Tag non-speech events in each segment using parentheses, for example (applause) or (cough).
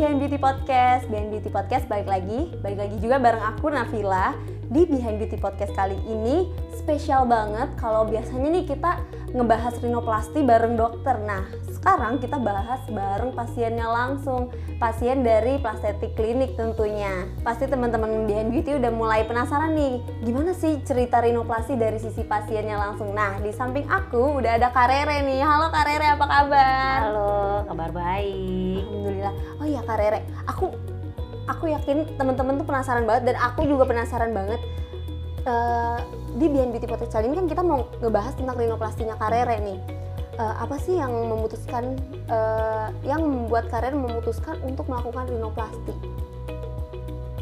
Behind Beauty Podcast. Behind Beauty Podcast balik lagi, balik lagi juga bareng aku Nafila. Di Behind Beauty Podcast kali ini spesial banget kalau biasanya nih kita ngebahas rinoplasti bareng dokter. Nah, sekarang kita bahas bareng pasiennya langsung, pasien dari Plastetik Klinik tentunya. Pasti teman-teman Behind Beauty udah mulai penasaran nih, gimana sih cerita rinoplasti dari sisi pasiennya langsung. Nah, di samping aku udah ada Karere nih. Halo Karere, apa kabar? Halo, kabar baik. Alhamdulillah. Oh iya Kak Rere, aku aku yakin teman-teman tuh penasaran banget dan aku juga penasaran banget. Eh, di Behind Beauty kali ini kan kita mau ngebahas tentang rinoplastinya Kak Rere nih. Eh, apa sih yang memutuskan eh, yang membuat Kak Rere memutuskan untuk melakukan rinoplasti?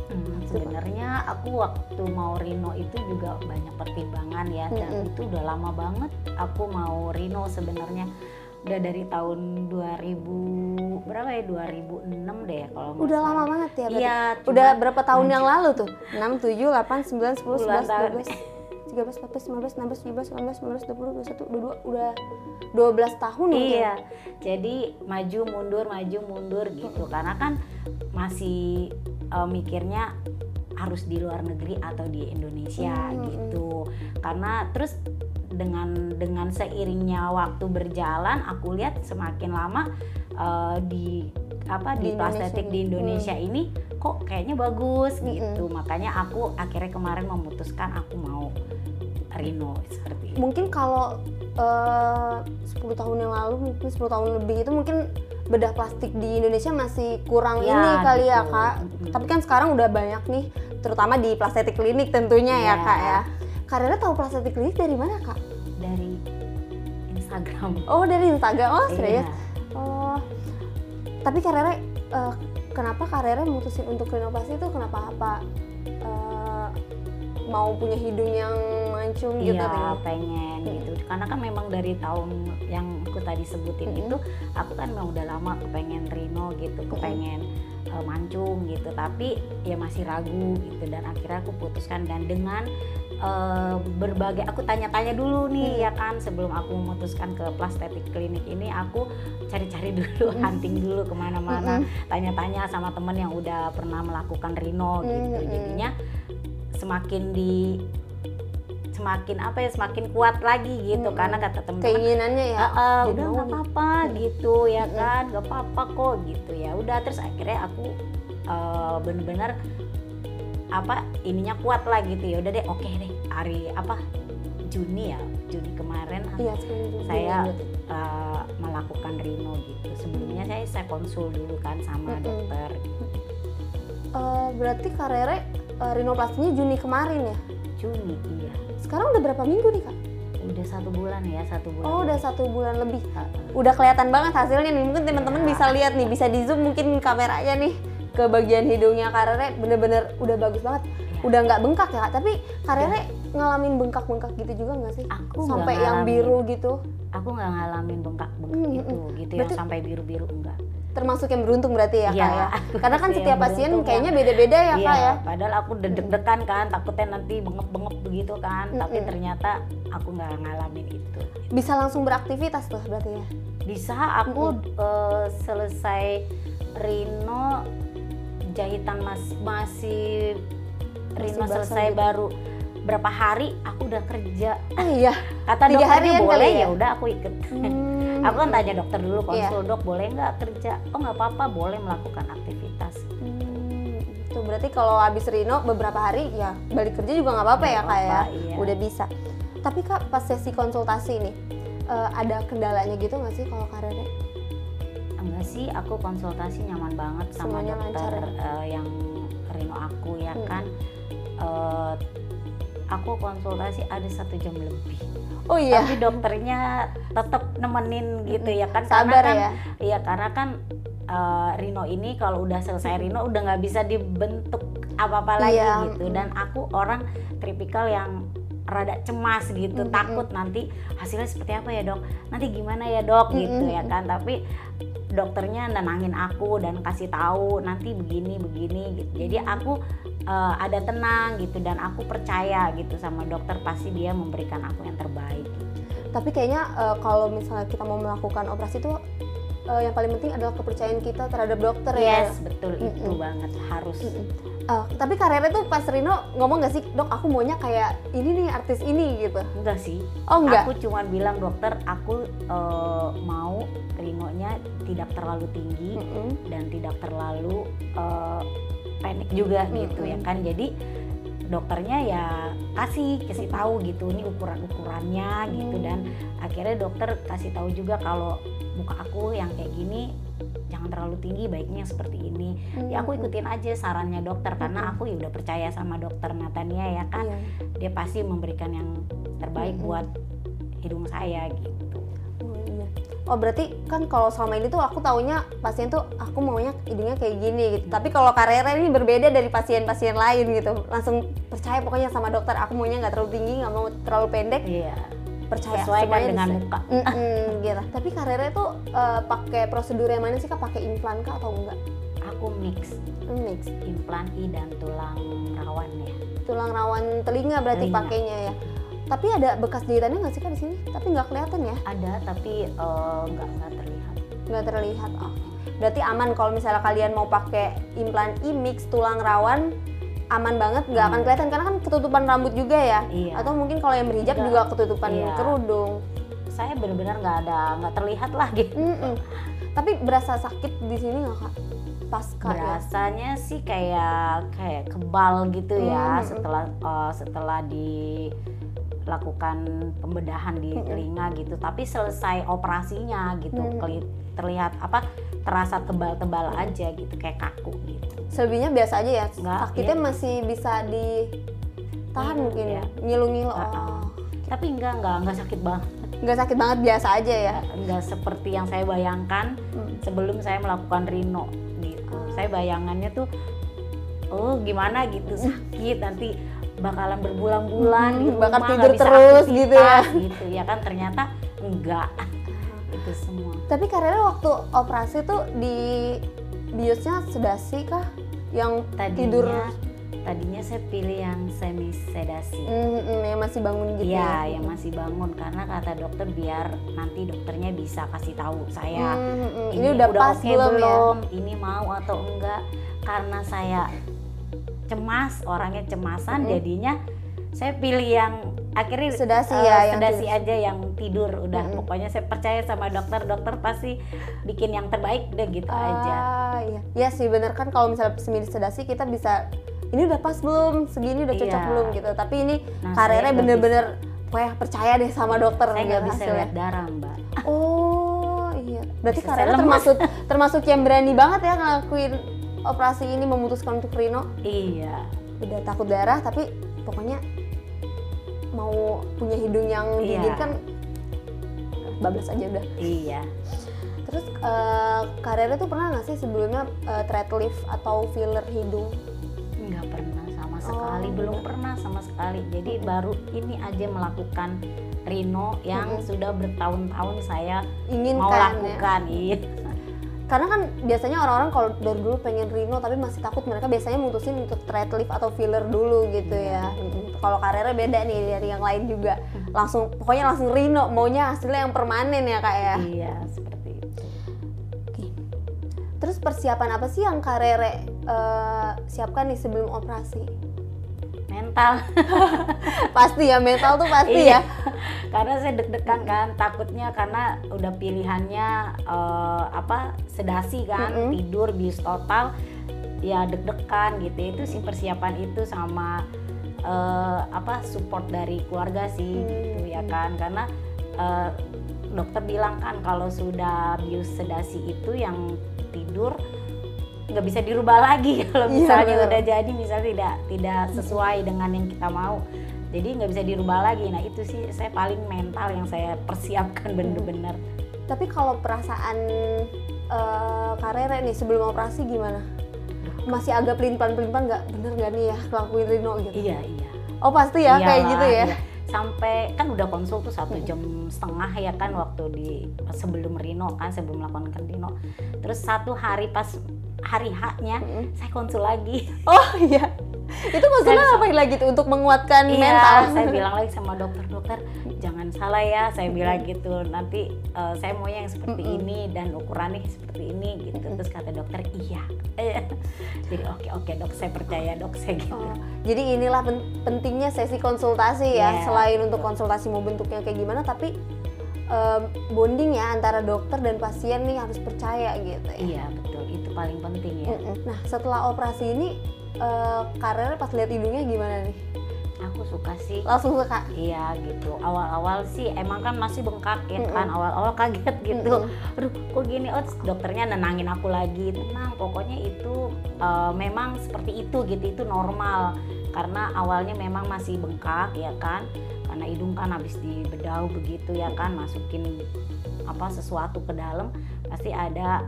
Hmm, sebenarnya aku waktu mau Rino itu juga banyak pertimbangan ya dan Mm-mm. itu udah lama banget aku mau Rino sebenarnya udah dari tahun 2000 berapa ya 2006 deh kalau Udah lama banget ya berarti? Iya, Udah berapa tahun yang lanjut. lalu tuh? 6, 7, 8, 9, 10, Puluhan 11, tahun. 12, 13, 14, 15, 16, 17, 18, 19, 20, 21, 22, udah 12 tahun. Iya, jadi maju mundur maju mundur gitu karena kan masih eh, mikirnya harus di luar negeri atau di Indonesia Hmm, gitu. Karena terus dengan dengan seiringnya waktu berjalan, aku lihat semakin lama eh, di apa Di di, plastetik nih. di Indonesia ini kok kayaknya bagus Mm-mm. gitu. Makanya aku akhirnya kemarin memutuskan aku mau Rino seperti itu. mungkin kalau eh, 10 tahun yang lalu mungkin 10 tahun lebih itu mungkin bedah plastik di Indonesia masih kurang Ya, ini kali ya gitu. kak Mm-mm. tapi kan sekarang udah banyak nih terutama di plastik klinik tentunya ya Iya. kak ya Kak Rere tahu plastik klinik dari mana kak? dari Instagram. Oh dari Instagram, oh serius? Iya. Oh tapi Kak Rere eh, kenapa Kak Rere mutusin untuk rinoplasti itu kenapa apa eh, mau punya hidung yang mancung gitu? Iya pengen Hmm. gitu karena kan memang dari tahun yang aku tadi sebutin Mm-mm. itu aku kan memang udah lama kepengen Rino gitu kepengen uh, mancung gitu tapi ya masih ragu gitu dan akhirnya aku putuskan dan dengan uh, berbagai aku tanya-tanya dulu nih Hmm. ya kan sebelum aku memutuskan ke plastetik klinik ini aku cari-cari (laughs) dulu Hmm. hunting dulu ke mana-mana Mm-mm. tanya-tanya sama temen yang udah pernah melakukan Rino gitu jadinya semakin di semakin apa ya semakin kuat lagi gitu Mm-mm. karena kata temen-temen Keinginannya ya? "Ah, ah, jadi udah nggak nih." apa-apa gitu ya Mm-mm. kan nggak apa-apa kok gitu ya udah terus akhirnya aku eh, bener-bener apa ininya kuat lah gitu ya udah deh oke deh hari apa Juni ya Juni kemarin juga saya eh, melakukan Rino gitu sebelumnya saya saya konsul dulu kan sama Mm-mm. dokter Eh, berarti Kak Rere eh, rinoplastinya Juni kemarin ya? Juni iya Sekarang udah berapa minggu nih kak? udah satu bulan ya satu bulan Oh udah satu bulan lebih. Ah, ah. Udah kelihatan banget hasilnya nih. Mungkin teman-teman Iya. bisa lihat nih, bisa di zoom mungkin kameranya nih ke bagian hidungnya Kak Rere bener-bener udah bagus banget. Iya. Udah nggak bengkak ya kak? Tapi Kak Rere ngalamin bengkak-bengkak gitu juga nggak sih? aku Sampai yang biru gitu. aku nggak ngalamin bengkak-bengkak Hmm, itu gitu Berarti- yang sampai biru-biru enggak Termasuk yang beruntung berarti ya kak Iya, ya? Karena kan yang setiap pasien kayaknya yang- beda-beda ya iya, kak ya? padahal aku deg-degan kan takutnya nanti bengep-bengep begitu kan tapi Mm-mm. ternyata aku nggak ngalamin itu Bisa langsung beraktivitas tuh berarti ya? bisa aku eh, selesai Rino jahitan mas masih Rino basah selesai gitu. baru berapa hari aku udah kerja Oh iya. (laughs) kata Tiga dokternya boleh ya? ya udah aku ikut Hmm. Aku kan tanya dokter dulu Iya. konsul dok boleh nggak kerja oh nggak apa-apa boleh melakukan aktivitas Hmm, itu berarti kalau habis Rino beberapa hari ya balik kerja juga nggak apa-apa ya kak ya iya. udah bisa tapi kak pas sesi konsultasi nih eh, ada kendalanya gitu nggak sih kalau Rere? enggak sih aku konsultasi nyaman banget sama Semuanya dokter lancar eh, yang Rino aku ya Hmm. kan Eh, aku konsultasi ada satu jam lebih oh iya. Tapi dokternya tetap nemenin gitu ya kan. Sabar karena kan ya. iya karena kan eh, Rino ini kalau udah selesai Rino udah nggak bisa dibentuk apa-apa lagi Iya, gitu. Dan aku orang tipikal yang rada cemas gitu Mm, mm, takut nanti hasilnya seperti apa ya dok? Nanti gimana ya dok? Mm, gitu mm, ya kan. Tapi dokternya nenangin aku dan kasih tahu nanti begini begini gitu jadi aku eh, ada tenang gitu dan aku percaya gitu sama dokter pasti dia memberikan aku yang terbaik gitu. tapi kayaknya eh, kalau misalnya kita mau melakukan operasi itu eh, yang paling penting adalah kepercayaan kita terhadap dokter ya. yes betul itu Mm-mm. banget harus Mm-mm. Eh, tapi karirnya tuh pas Rino ngomong gak sih, dok aku maunya kayak ini nih artis ini gitu. enggak sih Oh enggak? aku cuma bilang dokter aku eh, mau rinonya tidak terlalu tinggi Mm-mm. dan tidak terlalu eh, pendek juga gitu ya kan jadi dokternya ya kasih kasih tahu gitu ini ukuran ukurannya gitu Hmm. dan akhirnya dokter kasih tahu juga kalau muka aku yang kayak gini jangan terlalu tinggi baiknya yang seperti ini ya aku Mm-mm. ikutin aja sarannya dokter karena aku ya udah percaya sama dokter Natania ya kan Iya. dia pasti memberikan yang terbaik Mm-mm. buat hidung saya gitu Oh, iya. Oh berarti kan kalau selama ini tuh aku taunya pasien tuh aku maunya hidungnya kayak gini gitu. Tapi kalau karirnya ini berbeda dari pasien-pasien lain gitu. Langsung percaya pokoknya sama dokter. Aku maunya nggak terlalu tinggi, nggak mau terlalu pendek. iya Percaya sesuaikan dengan bisa. muka (laughs) Mm-mm, gitu. Tapi karirnya tuh eh, pakai prosedur yang mana sih kak? Pakai implan kah atau enggak? aku mix Mix. implan i dan tulang rawan ya Tulang rawan telinga berarti Telinga. pakainya ya. Tapi ada bekas jahitannya nggak sih kak di sini? Tapi nggak kelihatan ya? ada tapi eh, nggak nggak terlihat nggak terlihat oh. berarti aman kalau misalnya kalian mau pakai implan i-mix tulang rawan aman banget nggak akan Aman. kelihatan karena kan ketutupan rambut juga ya iya atau mungkin kalau yang berhijab juga ketutupan Iya. kerudung saya benar-benar nggak ada nggak terlihat lah gitu Mm-mm. tapi berasa sakit di sini nggak kak pasca ya berasanya sih kayak kayak kebal gitu ya Hmm. setelah eh, setelah dilakukan pembedahan di Hmm. telinga gitu tapi selesai operasinya gitu Hmm. terlihat apa terasa tebal-tebal aja gitu kayak kaku gitu selebihnya biasa aja ya Nggak, sakitnya iya. masih bisa ditahan Iya, mungkin iya. ya ngilu-ngilu Ah, ah. oh. tapi enggak enggak enggak sakit banget nggak sakit banget biasa aja ya enggak seperti yang saya bayangkan Hmm. sebelum saya melakukan rino gitu Ah. saya bayangannya tuh oh gimana gitu sakit nanti bakalan berbulan-bulan Hmm, rumah bakal tidur terus gitu ya. gitu ya kan ternyata enggak itu semua Tapi karirnya waktu operasi tuh di biusnya sedasi kah? Yang tadinya tidur tadinya saya pilih yang semi sedasi mm, mm, yang masih bangun gitu Iya, ya? yang masih bangun karena kata dokter biar nanti dokternya bisa kasih tahu saya Mm, mm, mm. Ini, udah pas oke belum, ya? ini mau atau enggak karena saya cemas orangnya cemasan Mm-mm. jadinya saya pilih yang akhirnya Sedasi eh, ya, yang sedasi tidur. aja yang tidur udah Mm-mm. pokoknya saya percaya sama dokter dokter pasti bikin yang terbaik deh gitu aja Ah, iya. Iya sih bener kan kalau misalnya semi sedasi kita bisa ini udah pas belum, segini udah cocok Iya. belum gitu. Tapi ini Nah, karirnya bener-bener pokoknya percaya deh sama dokter saya gitu nggak bisa hasilnya. lihat darah mbak Oh iya. Berarti Bisa karirnya termasuk termasuk yang berani banget ya ngelakuin operasi ini memutuskan untuk Rino. iya udah takut darah tapi pokoknya mau punya hidung yang Iya. dingin kan bablas aja udah. Iya. Terus eh, karirnya tuh pernah nggak sih sebelumnya eh, thread lift atau filler hidung? Nggak pernah sama sekali. Oh, belum enggak. pernah sama sekali. Jadi baru ini aja melakukan Rino yang Mm-mm. sudah bertahun-tahun saya ingin mau kan ya. lakukan iya karena kan biasanya orang-orang kalau dari dulu pengen Rino tapi masih takut mereka biasanya mutusin untuk thread lift atau filler dulu gitu ya Mm-mm. kalau karirnya beda nih dari yang lain juga langsung pokoknya langsung Rino maunya hasilnya yang permanen ya kak ya iya seperti itu Oke. Terus persiapan apa sih yang Karere eh, siapkan nih sebelum operasi? mental (laughs) Pasti ya mental tuh pasti Iya. ya. Karena saya deg-degan kan takutnya karena udah pilihannya eh, apa sedasi kan Mm-mm. tidur bis total ya deg-degan gitu itu sih persiapan itu sama eh, apa support dari keluarga sih Hmm. gitu ya kan karena eh, dokter bilang kan kalau sudah bius sedasi itu yang tidur nggak bisa dirubah lagi (laughs) kalau Iya, misalnya benar. udah jadi misalnya tidak tidak sesuai dengan yang kita mau jadi nggak bisa dirubah lagi nah itu sih saya paling mental yang saya persiapkan bener-bener Tapi kalau perasaan eh, Karere nih sebelum operasi gimana? Masih agak pelin-pelan-pelin nggak bener nggak nih ya ngelakuin Rino gitu? iya iya Oh pasti ya kayak Iyalah, gitu ya. iya. sampai kan udah konsul tuh satu jam setengah ya kan waktu di sebelum Rino kan sebelum melakukan Rino terus satu hari pas hari haknya Mm-mm. saya konsul lagi Oh iya. itu ngapain lagi tuh untuk menguatkan Iya, mental saya bilang lagi sama dokter, dokter jangan salah ya, saya bilang gitu. Nanti eh, saya mau yang seperti Mm-mm. ini dan ukurannya seperti ini gitu. Terus kata dokter iya. (laughs) Jadi oke oke dok, saya percaya dok saya gitu. Oh, jadi inilah pen- pentingnya sesi konsultasi ya Iya, selain untuk konsultasi mau bentuknya kayak gimana tapi em, bonding ya antara dokter dan pasien nih harus percaya gitu ya Iya betul, itu paling penting ya. Mm-mm. nah setelah operasi ini karirnya pas lihat hidungnya gimana nih Aku suka sih. langsung suka Iya gitu. Awal-awal sih emang kan masih bengkak ya Mm-mm. kan. Awal-awal kaget gitu. Mm-mm. Aduh, kok gini? Oh, dokternya nenangin aku lagi. Tenang, pokoknya itu eh, memang seperti itu gitu. Itu normal. Karena awalnya memang masih bengkak ya kan. Karena hidung kan habis dibedau begitu ya kan, masukin apa sesuatu ke dalam pasti ada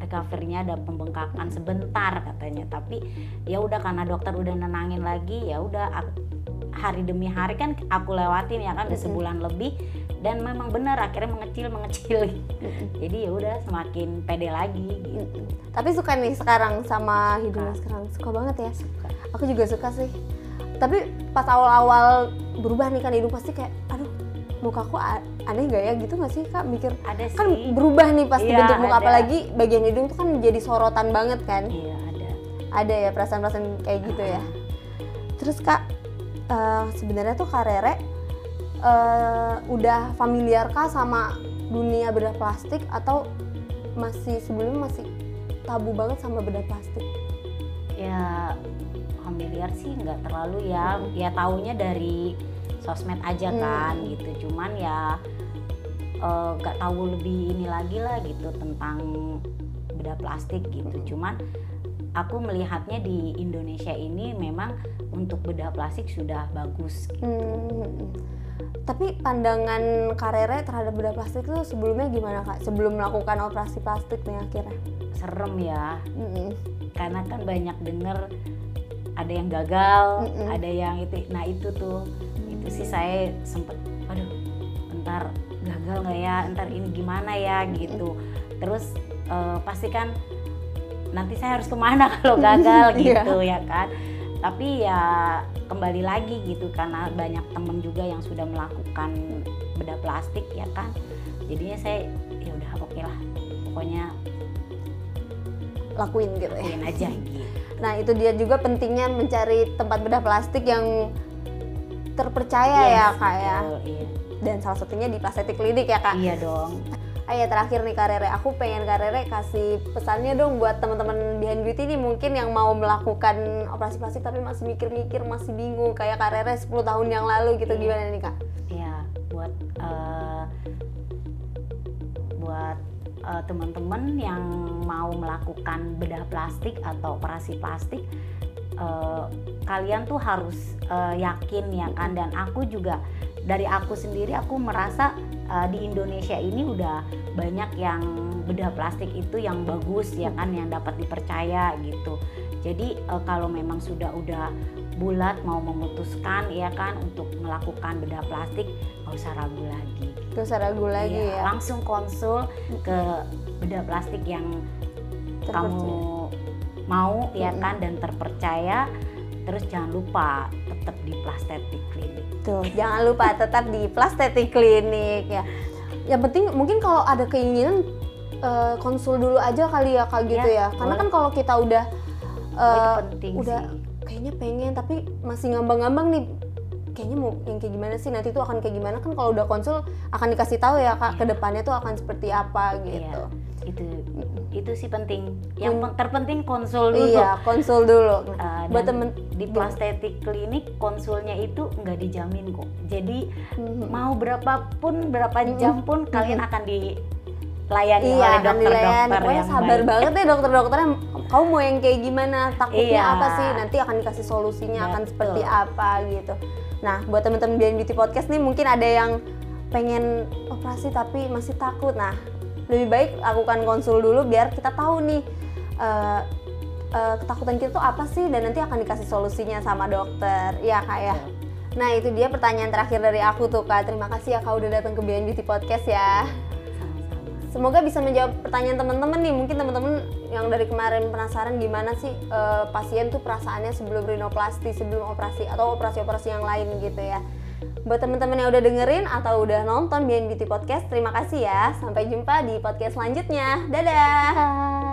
recovery-nya ada pembengkakan sebentar katanya. Tapi ya udah karena dokter udah nenangin lagi ya udah hari demi hari kan aku lewatin ya kan udah sebulan lebih dan memang benar akhirnya mengecil mengecil. Jadi ya udah semakin pede lagi gitu. Tapi suka nih sekarang sama hidungnya sekarang. Suka banget ya. Suka. Aku juga suka sih. Tapi pas awal-awal berubah nih kan hidung pasti kayak aduh mukaku aneh gak ya? Gitu gak sih kak? Mikir ada sih. kan berubah nih pasti Iya, bentuk muka ada. apalagi bagian hidung tuh kan jadi sorotan banget kan? Iya ada. Ada ya perasaan-perasaan kayak gitu ya. Terus kak eh, sebenarnya tuh kak Rere eh, udah familiar kah sama dunia bedah plastik atau masih sebelumnya masih tabu banget sama bedah plastik? Ya familiar sih nggak terlalu ya. Ya taunya dari sosmed aja Hmm. kan gitu cuman ya eh, nggak tahu lebih ini lagi lah gitu tentang beda plastik gitu cuman aku melihatnya di Indonesia ini memang untuk bedah plastik sudah bagus gitu. Hmm. Tapi pandangan Karere terhadap bedah plastik itu sebelumnya gimana kak? Sebelum melakukan operasi plastik nih akhirnya? serem ya Mm-mm. karena kan banyak denger ada yang gagal Mm-mm. ada yang itu nah itu tuh itu sih saya sempet aduh ntar gagal nggak ya? Ntar ini gimana ya? Gitu. Terus eh, pasti kan nanti saya harus ke mana (laughs) kalau gagal (laughs) Iya. gitu ya kan? Tapi ya kembali lagi gitu karena banyak temen juga yang sudah melakukan bedah plastik ya kan? Jadinya saya ya udah oke lah pokoknya Lakuin gitu ya. lakuin aja (laughs) gitu. Nah itu dia juga pentingnya mencari tempat bedah plastik yang terpercaya ya Yes, kak ya. betul, iya. Dan salah satunya di plastik klinik ya kak. iya dong Ah ya terakhir nih Karere, aku pengen Karere kasih pesannya dong buat teman-teman behind beauty nih mungkin yang mau melakukan operasi plastik tapi masih mikir-mikir, masih bingung kayak Karere 10 tahun yang lalu gitu Iya. gimana nih kak? ya buat eh, buat eh, teman-teman yang mau melakukan bedah plastik atau operasi plastik eh, kalian tuh harus eh, yakin ya kan? Dan aku juga dari aku sendiri aku merasa eh, di Indonesia ini udah banyak yang bedah plastik itu yang bagus ya kan? Yang dapat dipercaya gitu. Jadi eh, kalau memang sudah udah bulat mau memutuskan ya kan? Untuk melakukan bedah plastik nggak usah ragu lagi. Gak usah ragu lagi Iya, ya. langsung konsul ke bedah plastik yang kamu mau ya Mm-mm. kan dan terpercaya terus jangan lupa tetap di Plastetik Klinik Tuh, jangan lupa tetap di Plastetik Klinik ya. Yang penting mungkin kalau ada keinginan eh, konsul dulu aja kali ya kak gitu Ya, ya. Karena boleh. kan kalau kita udah Oh, penting udah sih kayaknya pengen tapi masih ngambang-ngambang nih kayaknya mau yang kayak gimana sih nanti tuh akan kayak gimana kan kalau udah konsul akan dikasih tahu ya kak Iya. ke depannya tuh akan seperti apa gitu itu itu sih penting yang Hmm. pen- terpenting konsul dulu iya konsul dulu (laughs) Uh, buat temen di gimana? Plastetik Klinik konsulnya itu nggak dijamin kok jadi Mhm. mau berapapun berapa jam pun kalian akan dilayani iya oleh akan dokter-dokter yang sabar baik. banget deh dokter-dokternya kamu mau yang kayak gimana takutnya Iya. apa sih nanti akan dikasih solusinya akan Betul. seperti apa gitu nah buat teman-teman Bian Beauty Podcast nih mungkin ada yang pengen operasi tapi masih takut nah lebih baik lakukan konsul dulu biar kita tahu nih eh, eh, ketakutan kita tuh apa sih? Dan nanti akan dikasih solusinya sama dokter. Ya kak ya? Nah itu dia pertanyaan terakhir dari aku tuh kak. Terima kasih ya kak udah datang ke Bian Beauty Podcast ya. Semoga bisa menjawab pertanyaan teman-teman nih. Mungkin teman-teman yang dari kemarin penasaran gimana sih uh, pasien tuh perasaannya sebelum rinoplasti sebelum operasi atau operasi-operasi yang lain gitu ya buat teman-teman yang udah dengerin atau udah nonton BN Beauty Podcast terima kasih ya. Sampai jumpa di podcast selanjutnya. Dadah